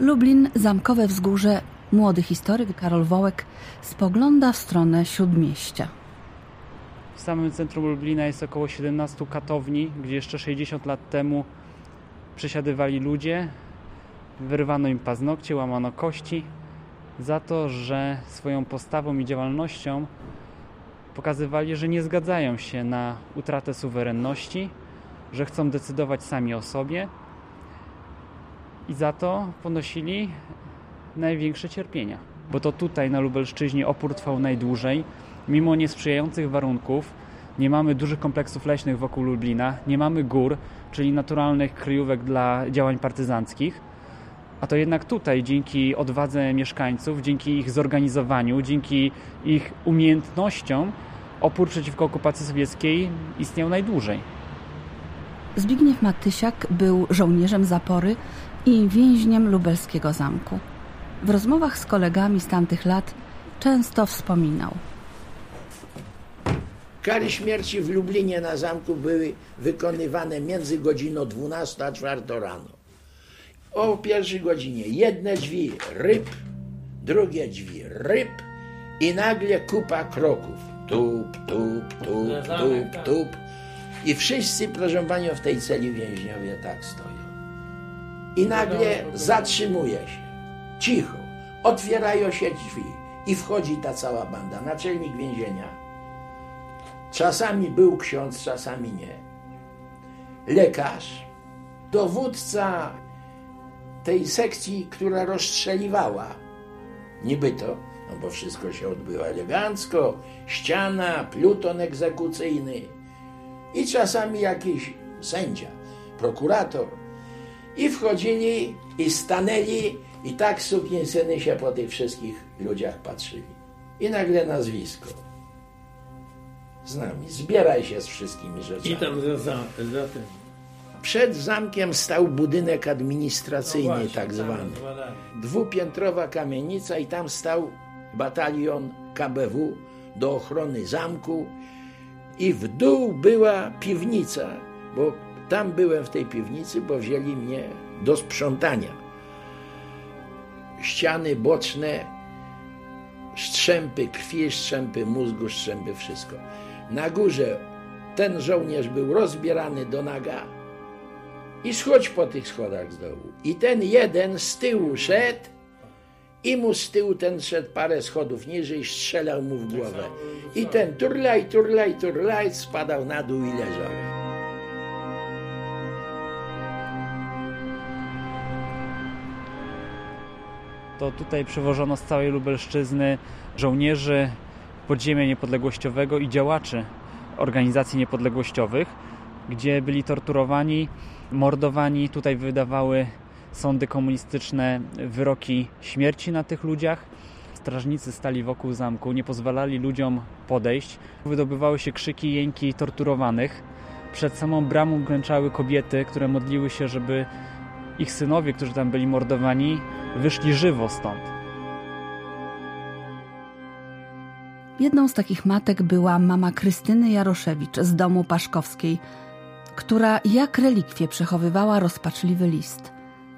Lublin, zamkowe wzgórze, młody historyk Karol Wołek spogląda w stronę śródmieścia. W samym centrum Lublina jest około 17 katowni, gdzie jeszcze 60 lat temu przesiadywali ludzie, wyrywano im paznokcie, łamano kości za to, że swoją postawą i działalnością pokazywali, że nie zgadzają się na utratę suwerenności, że chcą decydować sami o sobie i za to ponosili największe cierpienia. Bo to tutaj na Lubelszczyźnie opór trwał najdłużej, mimo niesprzyjających warunków. Nie mamy dużych kompleksów leśnych wokół Lublina, nie mamy gór, czyli naturalnych kryjówek dla działań partyzanckich. A to jednak tutaj, dzięki odwadze mieszkańców, dzięki ich zorganizowaniu, dzięki ich umiejętnościom, opór przeciwko okupacji sowieckiej istniał najdłużej. Zbigniew Matysiak był żołnierzem zapory i więźniem lubelskiego zamku. W rozmowach z kolegami z tamtych lat często wspominał. Kary śmierci w Lublinie na zamku były wykonywane między godziną 12 a 4 rano. O pierwszej godzinie jedne drzwi ryb, drugie drzwi ryb i nagle kupa kroków. Tup, tup, tup, tup, tup. I wszyscy, proszę panią, w tej celi więźniowie tak stoją. I nagle zatrzymuje się. Cicho. Otwierają się drzwi i wchodzi ta cała banda. Naczelnik więzienia. Czasami był ksiądz, czasami nie. Lekarz, dowódca tej sekcji, która rozstrzeliwała. Niby to, no bo wszystko się odbywa elegancko, ściana, pluton egzekucyjny i czasami jakiś sędzia, prokurator. I wchodzili i stanęli i tak syny się po tych wszystkich ludziach patrzyli. I nagle nazwisko. Z nami. Zbieraj się z wszystkimi rzeczami. I tam za, za, za tym. Przed zamkiem stał budynek administracyjny, No właśnie, tak zwany. Dwupiętrowa kamienica i tam stał batalion KBW do ochrony zamku i w dół była piwnica, bo tam byłem w tej piwnicy, bo wzięli mnie do sprzątania. Ściany boczne, strzępy krwi, strzępy mózgu, strzępy wszystko. Na górze ten żołnierz był rozbierany do naga i schodź po tych schodach z dołu. I ten jeden z tyłu szedł i mu z tyłu ten szedł parę schodów niżej, strzelał mu w głowę. I ten turlaj, turlaj, turlaj spadał na dół i leżał. To tutaj przywożono z całej Lubelszczyzny żołnierzy podziemia niepodległościowego i działaczy organizacji niepodległościowych, gdzie byli torturowani, mordowani. Tutaj wydawały sądy komunistyczne wyroki śmierci na tych ludziach. Strażnicy stali wokół zamku, nie pozwalali ludziom podejść. Wydobywały się krzyki, jęki torturowanych. Przed samą bramą klęczały kobiety, które modliły się, żeby ich synowie, którzy tam byli mordowani, wyszli żywo stąd. Jedną z takich matek była mama Krystyny Jaroszewicz z domu Paszkowskiej, która jak relikwie przechowywała rozpaczliwy list.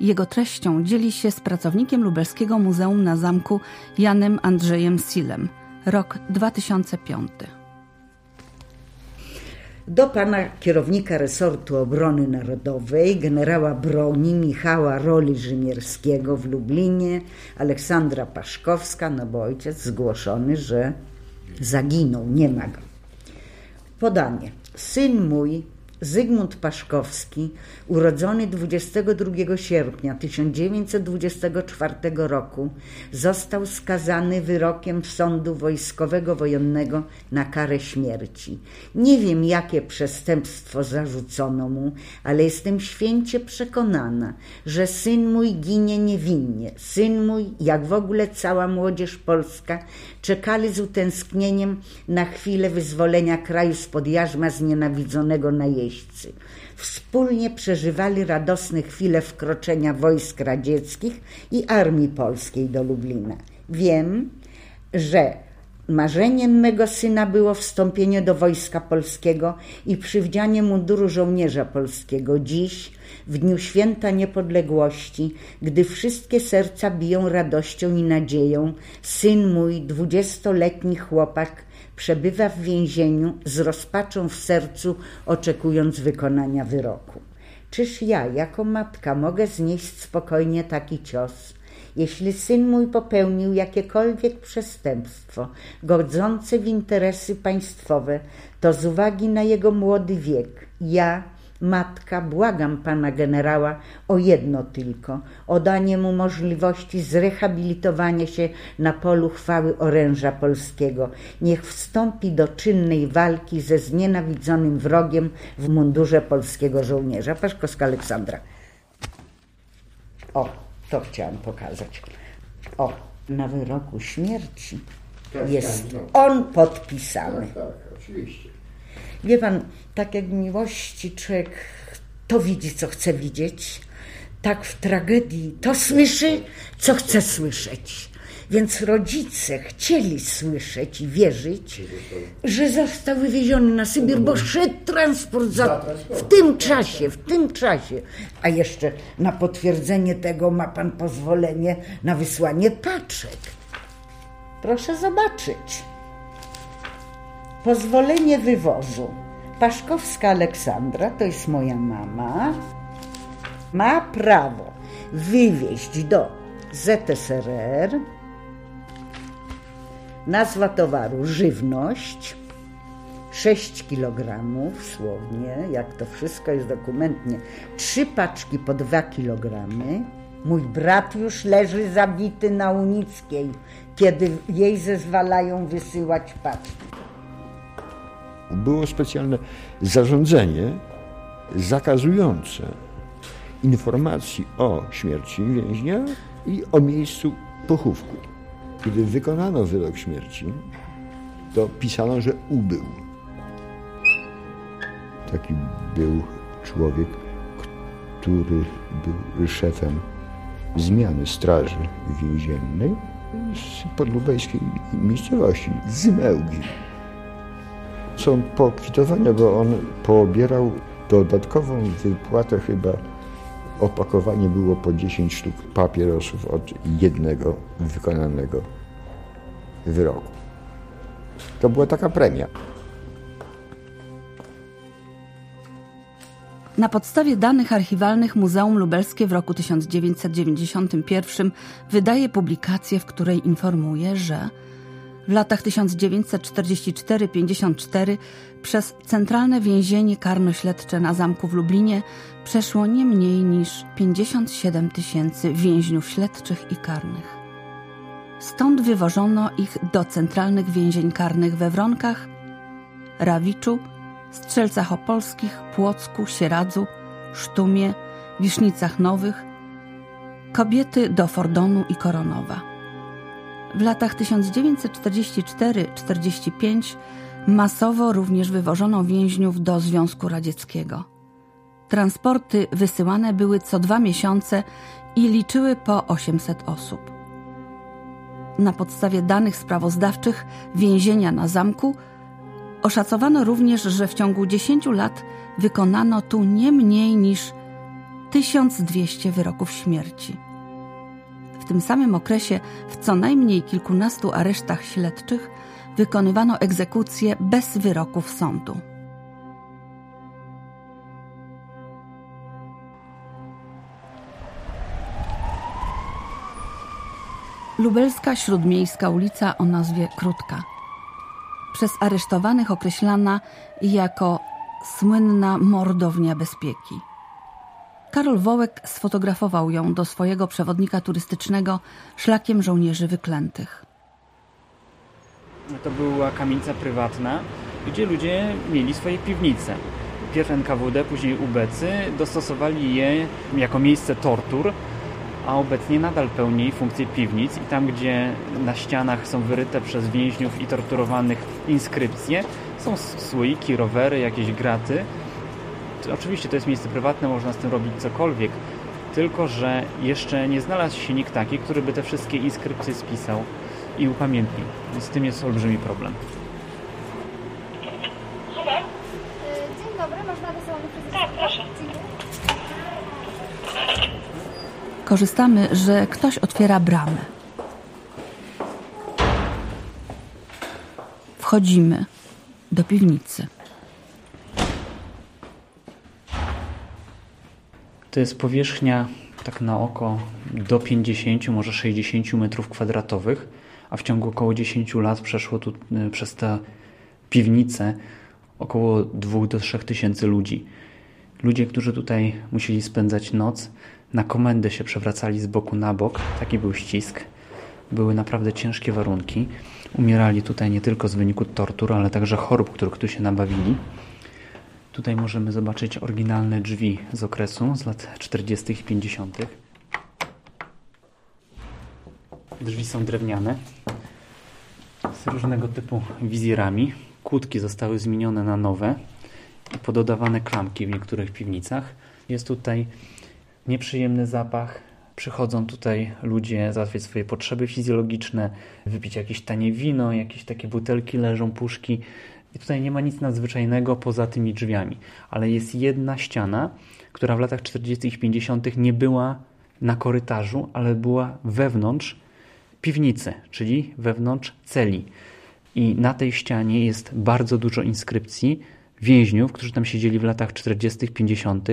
Jego treścią dzieli się z pracownikiem Lubelskiego Muzeum na Zamku Janem Andrzejem Silem. Rok 2005. do pana kierownika resortu obrony narodowej, generała broni Michała Roli Rzymierskiego w Lublinie, Aleksandra Paszkowska, no bo ojciec zgłoszony, że zaginął, nie ma go. Podanie. Syn mój, Zygmunt Paszkowski, urodzony 22 sierpnia 1924 roku, został skazany wyrokiem sądu wojskowego wojennego na karę śmierci. Nie wiem, jakie przestępstwo zarzucono mu, ale jestem święcie przekonana, że syn mój ginie niewinnie. Syn mój, jak w ogóle cała młodzież polska, czekali z utęsknieniem na chwilę wyzwolenia kraju spod jarzma znienawidzonego najeźdźcy. Wspólnie przeżywali radosne chwile wkroczenia wojsk radzieckich i armii polskiej do Lublina. Wiem, że Marzeniem mego syna było wstąpienie do Wojska Polskiego i przywdzianie munduru żołnierza polskiego. Dziś, w dniu święta niepodległości, gdy wszystkie serca biją radością i nadzieją, syn mój, dwudziestoletni chłopak, przebywa w więzieniu z rozpaczą w sercu, oczekując wykonania wyroku. Czyż ja, jako matka, mogę znieść spokojnie taki cios? Jeśli syn mój popełnił jakiekolwiek przestępstwo godzące w interesy państwowe, to z uwagi na jego młody wiek, ja, matka, błagam pana generała o jedno tylko: o danie mu możliwości zrehabilitowania się na polu chwały oręża polskiego. Niech wstąpi do czynnej walki ze znienawidzonym wrogiem w mundurze polskiego żołnierza. Paszkowska Aleksandra. O, to chciałam pokazać. O, na wyroku śmierci jest on podpisany. Tak, oczywiście. Wie pan, tak jak w miłości człowiek to widzi, co chce widzieć, tak w tragedii to słyszy, co chce słyszeć. Więc rodzice chcieli słyszeć i wierzyć, że został wywieziony na Sybir, bo szedł transport za, w tym czasie, w tym czasie. A jeszcze na potwierdzenie tego ma pan pozwolenie na wysłanie paczek. Proszę zobaczyć. Pozwolenie wywozu. Paszkowska Aleksandra, to jest moja mama, ma prawo wywieźć do ZSRR nazwa towaru żywność 6 kg słownie, jak to wszystko jest dokumentnie, trzy paczki po 2 kg. Mój brat już leży zabity na Unickiej, kiedy jej zezwalają wysyłać paczki. Było specjalne zarządzenie zakazujące informacji o śmierci więźnia i o miejscu pochówku. Kiedy wykonano wyrok śmierci, to pisano, że ubył. Taki był człowiek, który był szefem zmiany straży więziennej z podlubejskiej miejscowości, z Mełgi są pokwitowania, bo on pobierał dodatkową wypłatę chyba opakowanie było po 10 sztuk papierosów od jednego wykonanego wyroku. To była taka premia. Na podstawie danych archiwalnych Muzeum Lubelskie w roku 1991 wydaje publikację, w której informuje, że w latach 1944-54 przez Centralne Więzienie Karno-Śledcze na zamku w Lublinie przeszło nie mniej niż 57 tysięcy więźniów śledczych i karnych. Stąd wywożono ich do centralnych więzień karnych we Wronkach, Rawiczu, Strzelcach Opolskich, Płocku, Sieradzu, Sztumie, Wisznicach Nowych, kobiety do Fordonu i Koronowa. W latach 1944-45 masowo również wywożono więźniów do Związku Radzieckiego. Transporty wysyłane były co dwa miesiące i liczyły po 800 osób. Na podstawie danych sprawozdawczych więzienia na zamku oszacowano również, że w ciągu 10 lat wykonano tu nie mniej niż 1200 wyroków śmierci. W tym samym okresie w co najmniej kilkunastu aresztach śledczych wykonywano egzekucje bez wyroków sądu. Lubelska Śródmiejska ulica o nazwie Krótka. Przez aresztowanych określana jako słynna mordownia bezpieki. Karol Wołek sfotografował ją do swojego przewodnika turystycznego szlakiem żołnierzy wyklętych. To była kamienica prywatna, gdzie ludzie mieli swoje piwnice. Pierw NKWD, później ubecy dostosowali je jako miejsce tortur, a obecnie nadal pełni funkcję piwnic i tam, gdzie na ścianach są wyryte przez więźniów i torturowanych inskrypcje, są słoiki, rowery, jakieś graty, oczywiście to jest miejsce prywatne, można z tym robić cokolwiek, tylko że jeszcze nie znalazł się nikt taki, który by te wszystkie inskrypcje spisał. i upamiętnień. Z tym jest olbrzymi problem. Dzień dobry, można do salonu Tak, proszę. Korzystamy, że ktoś otwiera bramę. Wchodzimy do piwnicy. To jest powierzchnia tak na oko do 50, może 60 metrów kwadratowych, a w ciągu około 10 lat przeszło tu y, przez tę piwnicę około 2 do 3 tysięcy ludzi. Ludzie, którzy tutaj musieli spędzać noc, na komendę się przewracali z boku na bok, taki był ścisk. Były naprawdę ciężkie warunki. Umierali tutaj nie tylko z wyniku tortur, ale także chorób, których tu się nabawili. Tutaj możemy zobaczyć oryginalne drzwi z okresu z lat 40. i 50. Drzwi są drewniane z różnego typu wizjerami. Kłódki zostały zmienione na nowe i pododawane klamki w niektórych piwnicach. Jest tutaj nieprzyjemny zapach. Przychodzą tutaj ludzie załatwiać swoje potrzeby fizjologiczne, wypić jakieś tanie wino, jakieś takie butelki leżą, puszki. I tutaj nie ma nic nadzwyczajnego poza tymi drzwiami. Ale jest jedna ściana, która w latach 40. i 50. nie była na korytarzu, ale była wewnątrz piwnicy, czyli wewnątrz celi. I na tej ścianie jest bardzo dużo inskrypcji więźniów, którzy tam siedzieli w latach 40., 50.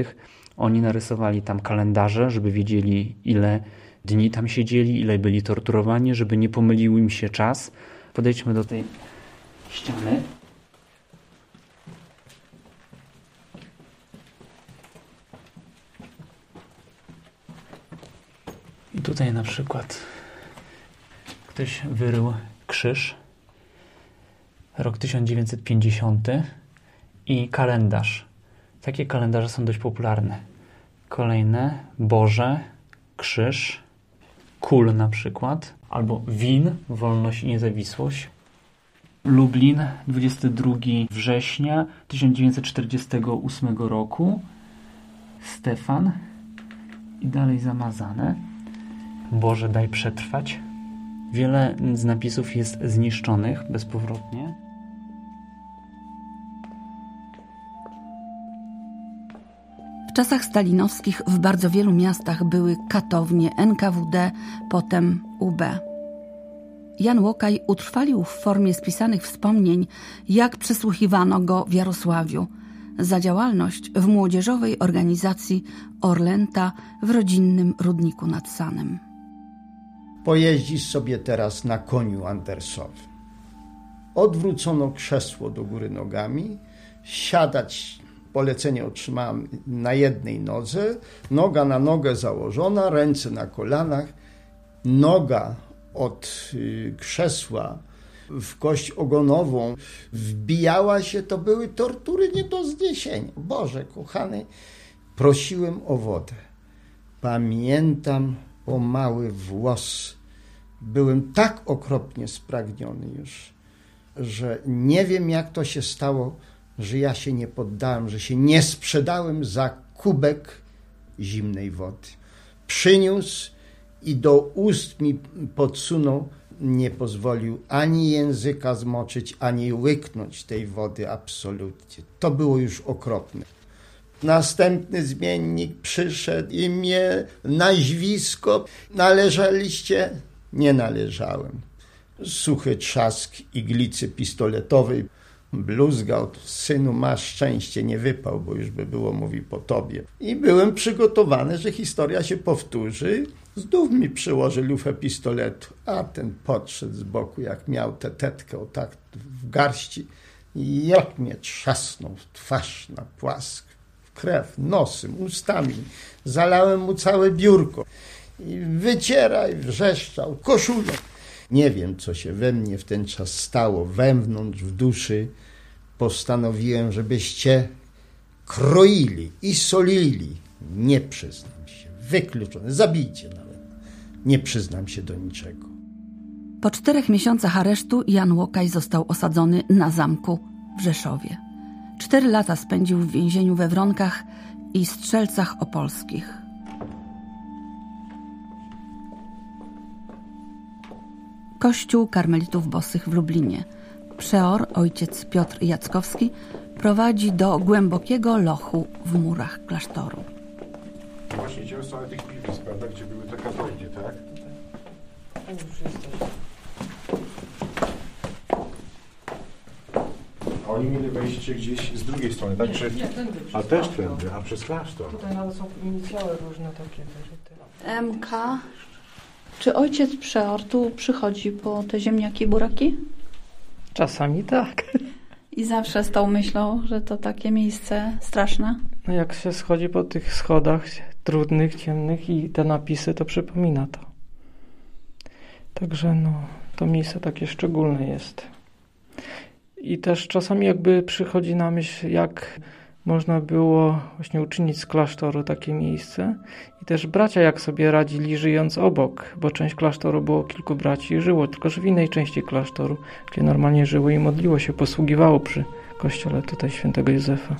Oni narysowali tam kalendarze, żeby wiedzieli, ile dni tam siedzieli, ile byli torturowani, żeby nie pomylił im się czas. Podejdźmy do tej ściany. Tutaj na przykład ktoś wyrył krzyż, rok 1950 i kalendarz. Takie kalendarze są dość popularne. Kolejne, Boże, krzyż, kul na przykład, albo win, wolność i niezawisłość. Lublin, 22 września 1948 roku. Stefan i dalej zamazane. Boże, daj przetrwać. Wiele z napisów jest zniszczonych bezpowrotnie. W czasach stalinowskich w bardzo wielu miastach były katownie NKWD, potem UB. Jan Łokaj utrwalił w formie spisanych wspomnień, jak przesłuchiwano go w Jarosławiu za działalność w młodzieżowej organizacji Orlęta w rodzinnym Rudniku nad Sanem. Pojeździsz sobie teraz na koniu Andersowym. Odwrócono krzesło do góry nogami, siadać polecenie otrzymałem na jednej nodze, noga na nogę założona, ręce na kolanach, noga od y, krzesła w kość ogonową wbijała się, to były tortury nie do zniesienia. Boże, kochany, prosiłem o wodę. Pamiętam o mały włos. Byłem tak okropnie spragniony już, że nie wiem, jak to się stało, że ja się nie poddałem, że się nie sprzedałem za kubek zimnej wody. Przyniósł i do ust mi podsunął, nie pozwolił ani języka zmoczyć, ani łyknąć tej wody absolutnie. To było już okropne. Następny zmiennik przyszedł i mnie nazwisko. Należeliście? Nie należałem. Suchy trzask iglicy pistoletowej bluzgał, synu masz szczęście, nie wypał, bo już by było, mówi, po tobie. I byłem przygotowany, że historia się powtórzy. Znów mi przyłoży lufę pistoletu, a ten podszedł z boku, jak miał tę tetkę o tak w garści. Jak mnie trzasnął w twarz na płask, w krew, nosem, ustami. Zalałem mu całe biurko. I wycieraj, wrzeszczał, koszulę. Nie wiem, co się we mnie w ten czas stało, wewnątrz, w duszy. Postanowiłem, żebyście kroili i solili. Nie przyznam się. Wykluczone. Zabijcie nawet. Nie przyznam się do niczego. Po czterech miesiącach aresztu Jan Łokaj został osadzony na zamku w Rzeszowie. Cztery lata spędził w więzieniu we Wronkach i Strzelcach Opolskich. Kościół Karmelitów Bosych w Lublinie. Przeor, ojciec Piotr Jackowski, prowadzi do głębokiego lochu w murach klasztoru. Właśnie idziemy w stronę tych piwnic, prawda, gdzie były te katownie, tak? A oni mieli wejście gdzieś z drugiej strony, tak? Czy... Nie, tędy przez A też tędy, a przez klasztor. Tutaj nawet są inicjały różne takie wyżyte. MK. Czy ojciec Przeor tu przychodzi po te ziemniaki, buraki? Czasami tak. I zawsze z tą myślą, że to takie miejsce straszne? No jak się schodzi po tych schodach trudnych, ciemnych i te napisy, to przypomina to. Także no, to miejsce takie szczególne jest. I też czasami jakby przychodzi na myśl, jak można było właśnie uczynić z klasztoru takie miejsce. I też bracia jak sobie radzili żyjąc obok, bo część klasztoru było kilku braci i żyło, tylko że w innej części klasztoru, gdzie normalnie żyło i modliło się, posługiwało przy kościele tutaj świętego Józefa.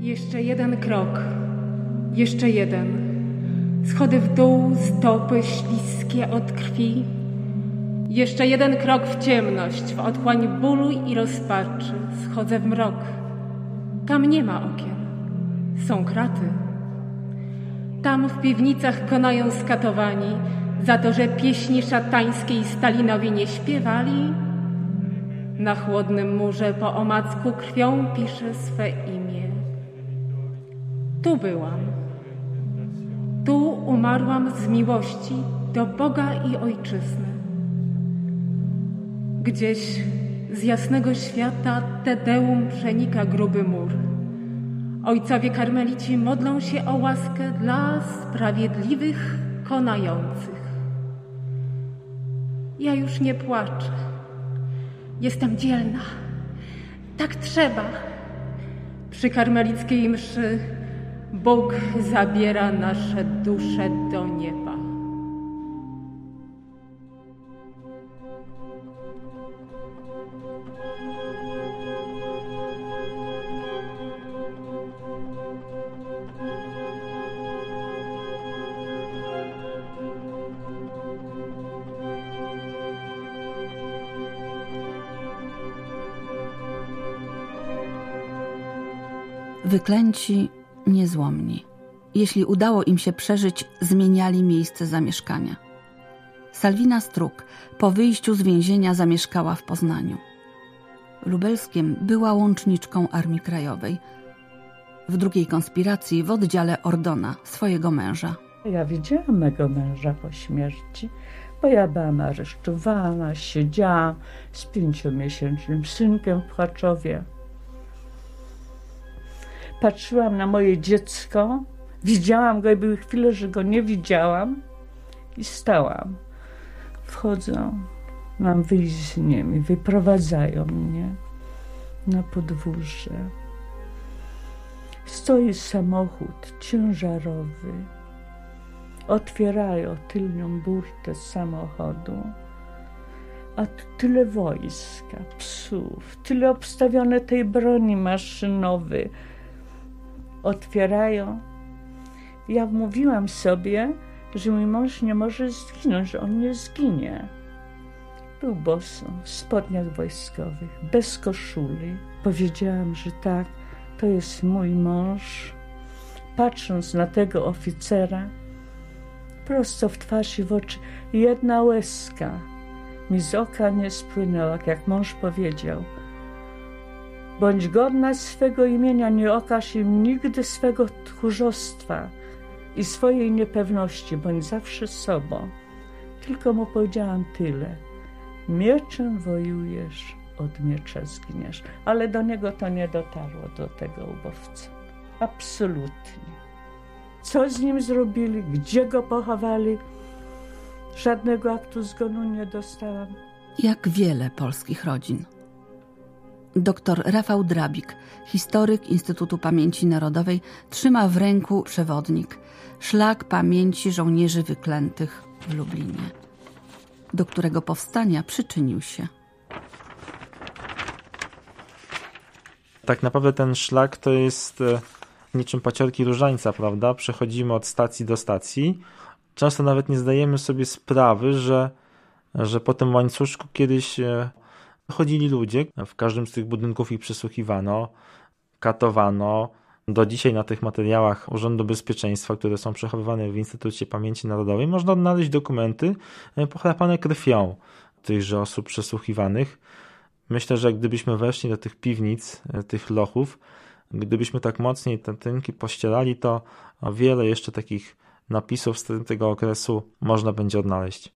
Jeszcze jeden krok. Jeszcze jeden. Schody w dół, stopy śliskie od krwi. Jeszcze jeden krok w ciemność, w otchłań bólu i rozpaczy. Schodzę w mrok. Tam nie ma okien. Są kraty. Tam w piwnicach konają skatowani za to, że pieśni szatańskiej Stalinowi nie śpiewali. Na chłodnym murze po omacku krwią pisze swe imię. Tu byłam. Tu umarłam z miłości do Boga i Ojczyzny. Gdzieś z jasnego świata Tedeum przenika gruby mur. Ojcowie karmelici modlą się o łaskę dla sprawiedliwych, konających. Ja już nie płaczę. Jestem dzielna. Tak trzeba. Przy karmelickiej mszy Bóg zabiera nasze dusze do nieba. Wyklęci, niezłomni. Jeśli udało im się przeżyć, zmieniali miejsce zamieszkania. Salwina Struk po wyjściu z więzienia zamieszkała w Poznaniu. Lubelskiem była łączniczką Armii Krajowej. W drugiej konspiracji w oddziale Ordona, swojego męża. Ja widziałam mego męża po śmierci, bo ja byłam aresztowana, siedziałam z pięciomiesięcznym synkiem w Chaczowie. Patrzyłam na moje dziecko, widziałam go i były chwile, że go nie widziałam i stałam. Wchodzą, mam wyjść z nimi, wyprowadzają mnie na podwórze. Stoi samochód ciężarowy. Otwierają tylną burtę samochodu, a tyle wojska, psów, tyle obstawione tej broni maszynowej. Otwierają. Ja mówiłam sobie, że mój mąż nie może zginąć, że on nie zginie. Był bosą, w spodniach wojskowych, bez koszuli. Powiedziałam, że tak, to jest mój mąż. Patrząc na tego oficera, prosto w twarz i w oczy, jedna łezka mi z oka nie spłynęła, jak mąż powiedział. Bądź godna swego imienia, nie okaż im nigdy swego tchórzostwa i swojej niepewności, bądź zawsze sobą. Tylko mu powiedziałam tyle. Mieczem wojujesz, od miecza zginiesz. Ale do niego to nie dotarło, do tego ubowca. Absolutnie. Co z nim zrobili? Gdzie go pochowali? Żadnego aktu zgonu nie dostałam. Jak wiele polskich rodzin. Dr Rafał Drabik, historyk Instytutu Pamięci Narodowej, trzyma w ręku przewodnik Szlak Pamięci Żołnierzy Wyklętych w Lublinie, do którego powstania przyczynił się. Tak naprawdę ten szlak to jest e, niczym paciorki różańca, prawda? Przechodzimy od stacji do stacji. Często nawet nie zdajemy sobie sprawy, że, że po tym łańcuszku kiedyś e, chodzili ludzie. W każdym z tych budynków ich przesłuchiwano, katowano. Do dzisiaj na tych materiałach Urzędu Bezpieczeństwa, które są przechowywane w Instytucie Pamięci Narodowej, można odnaleźć dokumenty e, pochlapane krwią tychże osób przesłuchiwanych. Myślę, że gdybyśmy weszli do tych piwnic, e, tych lochów, gdybyśmy tak mocniej te tynki pościerali, to wiele jeszcze takich napisów z tego okresu można będzie odnaleźć.